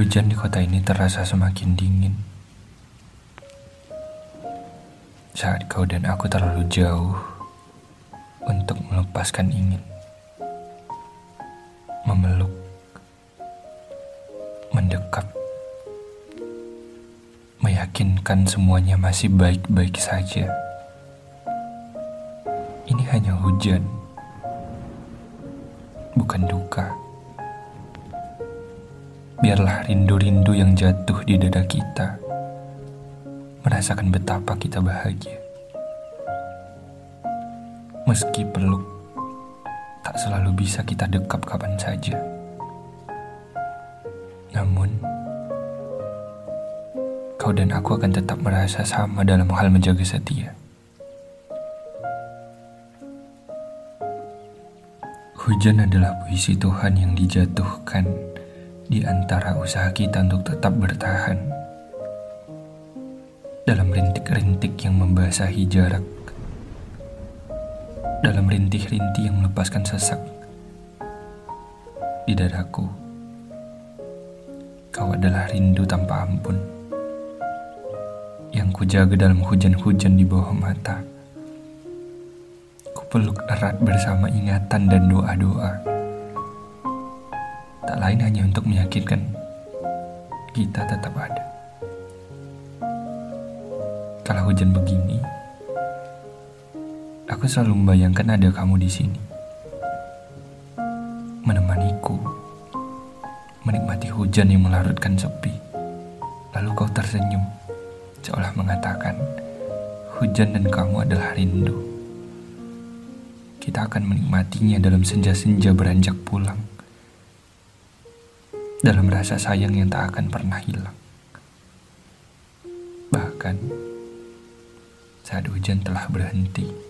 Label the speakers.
Speaker 1: Hujan di kota ini terasa semakin dingin. Saat kau dan aku terlalu jauh untuk melepaskan ingin. Memeluk. Mendekap. Meyakinkan semuanya masih baik-baik saja. Ini hanya hujan. Bukan duka biarlah rindu-rindu yang jatuh di dada kita merasakan betapa kita bahagia. Meski peluk, tak selalu bisa kita dekap kapan saja. Namun, kau dan aku akan tetap merasa sama dalam hal menjaga setia. Hujan adalah puisi Tuhan yang dijatuhkan di antara usaha kita untuk tetap bertahan dalam rintik-rintik yang membasahi jarak, dalam rintih-rintih yang melepaskan sesak di dadaku. Kau adalah rindu tanpa ampun yang kujaga dalam hujan-hujan di bawah mata. Kupeluk erat bersama ingatan dan doa-doa tak lain hanya untuk meyakinkan kita tetap ada. Kalau hujan begini, aku selalu membayangkan ada kamu di sini. Menemaniku, menikmati hujan yang melarutkan sepi. Lalu kau tersenyum, seolah mengatakan, hujan dan kamu adalah rindu. Kita akan menikmatinya dalam senja-senja beranjak pulang dalam rasa sayang yang tak akan pernah hilang. Bahkan saat hujan telah berhenti.